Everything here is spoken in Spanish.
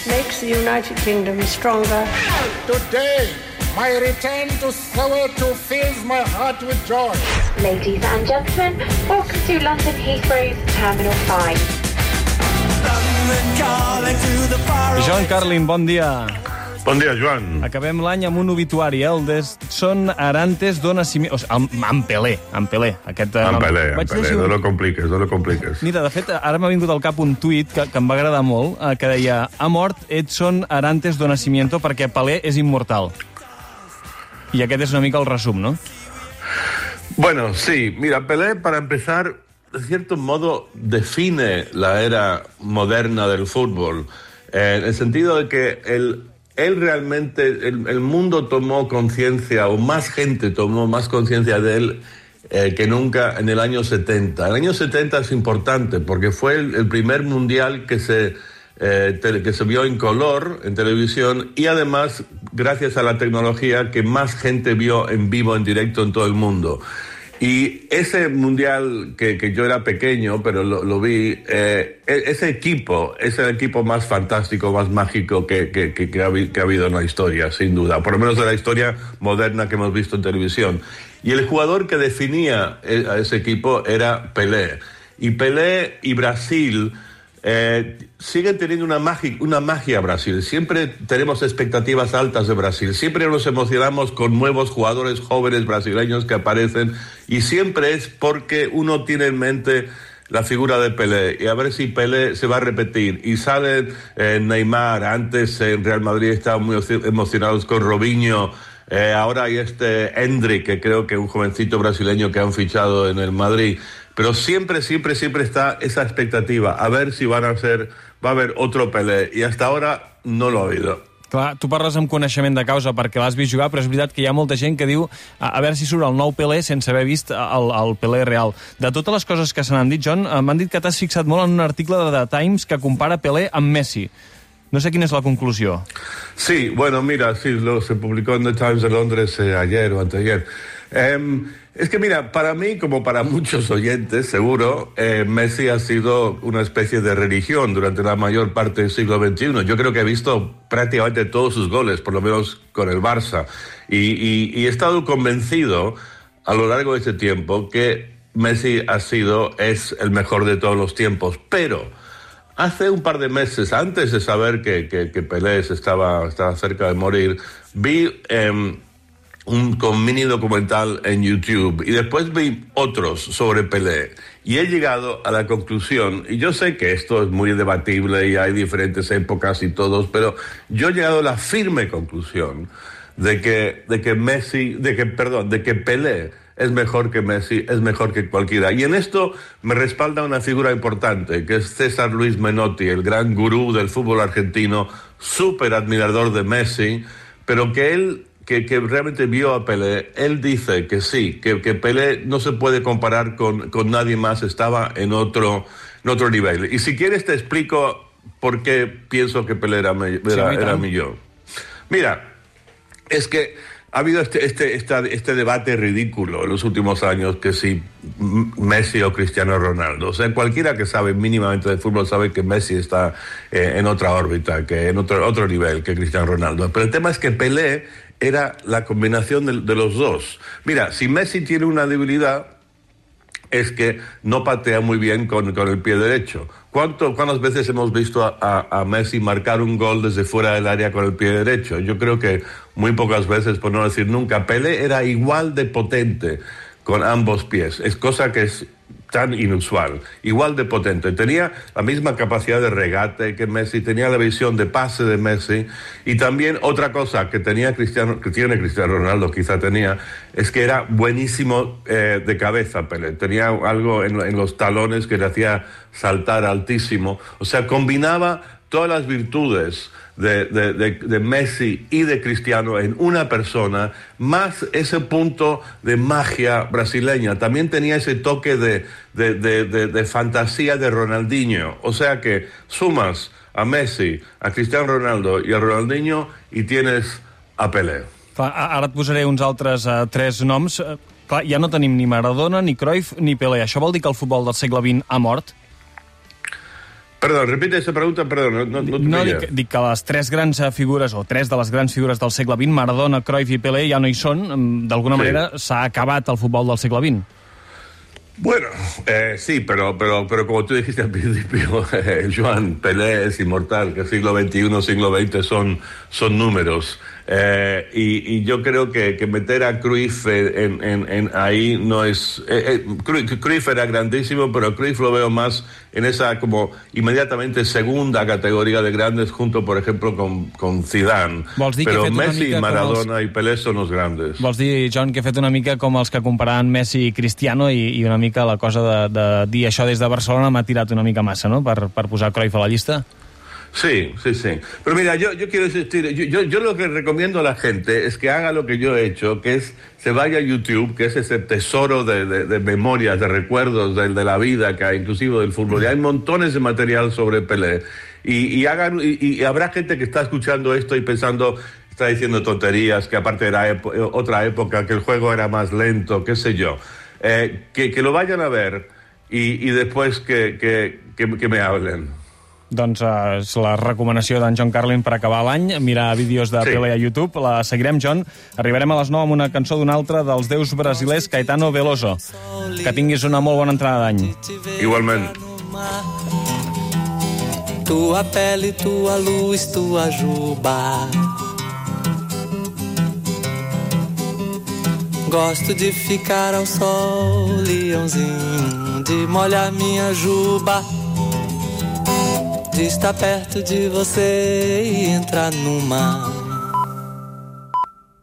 It makes the United Kingdom stronger. Today, my return to Soweto fills my heart with joy. Ladies and gentlemen, welcome to London Heathrow's Terminal 5. Joan Carlin, bon dia. Bon dia, Joan. Acabem l'any amb un obituari, eh? el de Son Arantes do Nascimento... O sigui, amb, amb Pelé, amb Pelé. Aquest, eh, En Pelé, vaig Pelé, llegir no un- lo compliques, no lo compliques. Mira, de fet, ara m'ha vingut al cap un tuit que, que em va agradar molt, eh, que deia ha mort Edson Arantes do Nascimento perquè Pelé és immortal. I aquest és una mica el resum, no? Bueno, sí, mira, Pelé, para empezar, de cierto modo define la era moderna del fútbol, eh, en el sentido de que él, él realmente, el, mundo tomó conciencia, o más gente tomó más conciencia de él eh, que nunca en el año 70. El año 70 es importante porque fue el, primer mundial que se, eh, que se vio en color en televisión y además, gracias a la tecnología, que más gente vio en vivo, en directo en todo el mundo. Y ese mundial que, que yo era pequeño, pero lo, lo vi, eh, e- ese equipo es el equipo más fantástico, más mágico que, que, que- ha, que ha habido en la historia, sin duda. Por lo menos de la historia moderna que hemos visto en televisión. Y el jugador que definía eh, a ese equipo era Pelé. Y Pelé y Brasil eh, siguen teniendo una magia, una magia Brasil. Siempre tenemos expectativas altas de Brasil. Siempre nos emocionamos con nuevos jugadores jóvenes brasileños que aparecen. Y siempre es porque uno tiene en mente la figura de Pelé y a ver si Pelé se va a repetir. Y sale eh, Neymar, antes en Real Madrid estaban muy emo- emocionados con Robinho. Eh, ahora hay este Hendrik, que creo que es un jovencito brasileño que han fichado en el Madrid. Pero siempre, siempre, siempre está esa expectativa. A ver si van a ser, va a haber otro Pelé. Y hasta ahora no lo ha habido. Clar, tu parles amb coneixement de causa perquè l'has vist jugar, però és veritat que hi ha molta gent que diu a, a veure si surt el nou Pelé sense haver vist el, el Pelé real. De totes les coses que se n'han dit, John, eh, m'han dit que t'has fixat molt en un article de The Times que compara Pelé amb Messi. No sé quina és la conclusió. Sí, bueno, mira, sí, lo, se publicó en The Times de Londres eh, ayer o anteayer. Em, es que mira, para mí, como para muchos oyentes, seguro, eh, Messi ha sido una especie de religión durante la mayor parte del siglo XXI. Yo creo que he visto prácticamente todos sus goles, por lo menos con el Barça. Y, he estado convencido a lo largo de este tiempo que Messi ha sido, es el mejor de todos los tiempos. Pero Hace un par de meses, antes de saber que, que, Pelé estaba, estaba cerca de morir, vi em, un con mini documental en YouTube y después vi otros sobre Pelé. Y he llegado a la conclusión, y yo sé que esto es muy debatible y hay diferentes épocas y todos, pero yo he llegado a la firme conclusión de que, de que Messi, de que, perdón, de que Pelé es mejor que Messi, es mejor que cualquiera. Y en esto me respalda una figura importante, que es César Luis Menotti, el gran gurú del fútbol argentino, súper admirador de Messi, pero que él, que, que realmente vio a Pelé, él dice que sí, que, que Pelé no se puede comparar con, con nadie más, estaba en otro, en otro nivel. Y si quieres te explico por qué pienso que Pelé era, era, era millor. Mira, es que ha habido este, este, este debate ridículo en los últimos años que si Messi o Cristiano Ronaldo. O sea, cualquiera que sabe mínimamente de fútbol sabe que Messi está eh, en otra órbita, que en otro, otro nivel que Cristiano Ronaldo. Pero el tema es que Pelé era la combinación de, los dos. Mira, si Messi tiene una debilidad, es que no patea muy bien con, con el pie derecho. ¿Cuánto, ¿Cuántas veces hemos visto a, a- a Messi marcar un gol desde fuera del área con el pie derecho? Yo creo que muy pocas veces, por no decir nunca. Pelé era igual de potente con ambos pies. Es cosa que es tan inusual, igual de potente. Tenía la misma capacidad de regate que Messi, tenía la visión de pase de Messi y también otra cosa que tenía Cristiano, que tiene Cristiano Ronaldo, quizá tenía, es que era buenísimo eh, de cabeza Pelé. Tenía algo en, en los talones que le hacía saltar altísimo. O sea, combinaba todas las virtudes de, de- de- de Messi y de Cristiano en una persona, más ese punto de magia brasileña. También tenía ese toque de, fantasía de Ronaldinho. O sea que sumas a Messi, a Cristiano Ronaldo y a Ronaldinho y tienes a Pelé. Clar, a- ara et posaré uns altres uh, tres noms. Uh, clar, ja no tenim ni Maradona, ni Cruyff, ni Pelé. Això vol dir que el futbol del segle XX ha mort? Perdó, repite esa pregunta, perdó, no, no, no, no dic, dic que les tres grans eh, figures, o tres de les grans figures del segle XX, Maradona, Cruyff i Pelé, ja no hi són. D'alguna Sí. manera s'ha acabat el futbol del segle XX. Bueno, eh, sí, pero, pero, pero como tú dijiste al principio, eh, Joan, Pelé es inmortal, que siglo XXI, siglo XX son, son números. Eh, y, y yo creo que, que meter a Cruyff en, en- en ahí no es... eh, eh, Cruyff, Cruyff era grandísimo, pero Cruyff lo veo más en esa como inmediatamente segunda categoría de grandes, junto, por ejemplo, con, con Zidane. Vols dir que Pero una Messi, Maradona y Pelé son los grandes. Vols dir, John, que he fet una mica com els que comparaven Messi i Cristiano i, i una mica la cosa de, de dir això des de Barcelona m'ha tirat una mica massa, no?, per, per posar Cruyff a la llista. Sí, sí, sí. Pero mira, yo, yo quiero insistir, yo, yo, yo lo que recomiendo a la gente es que haga lo que yo he hecho, que es se vaya a YouTube, que es ese tesoro de, de- memorias, de recuerdos de, de la vida que hay, inclusive del fútbol. Y hay montones de material sobre Pelé. Y, y hagan, y, habrá gente que está escuchando esto y pensando, está diciendo tonterías, que aparte era epo- otra época, que el juego era más lento, qué sé yo. Eh, que, que lo vayan a ver y, y después que, que, que me hablen. Doncs eh, és la recomanació d'en John Carlin per acabar l'any, mirar vídeos de Sí. Pelé a YouTube. La seguirem, John. Arribarem a les 9 amb una cançó d'un altre dels déus brasilers, Caetano Veloso. Que tinguis una molt bona entrada d'any. Igualmente. Tua pele, tua luz, tua juba. Gosto de ficar ao sol, leãozinho, de molhar minha juba. De estar perto de você e entrar numa.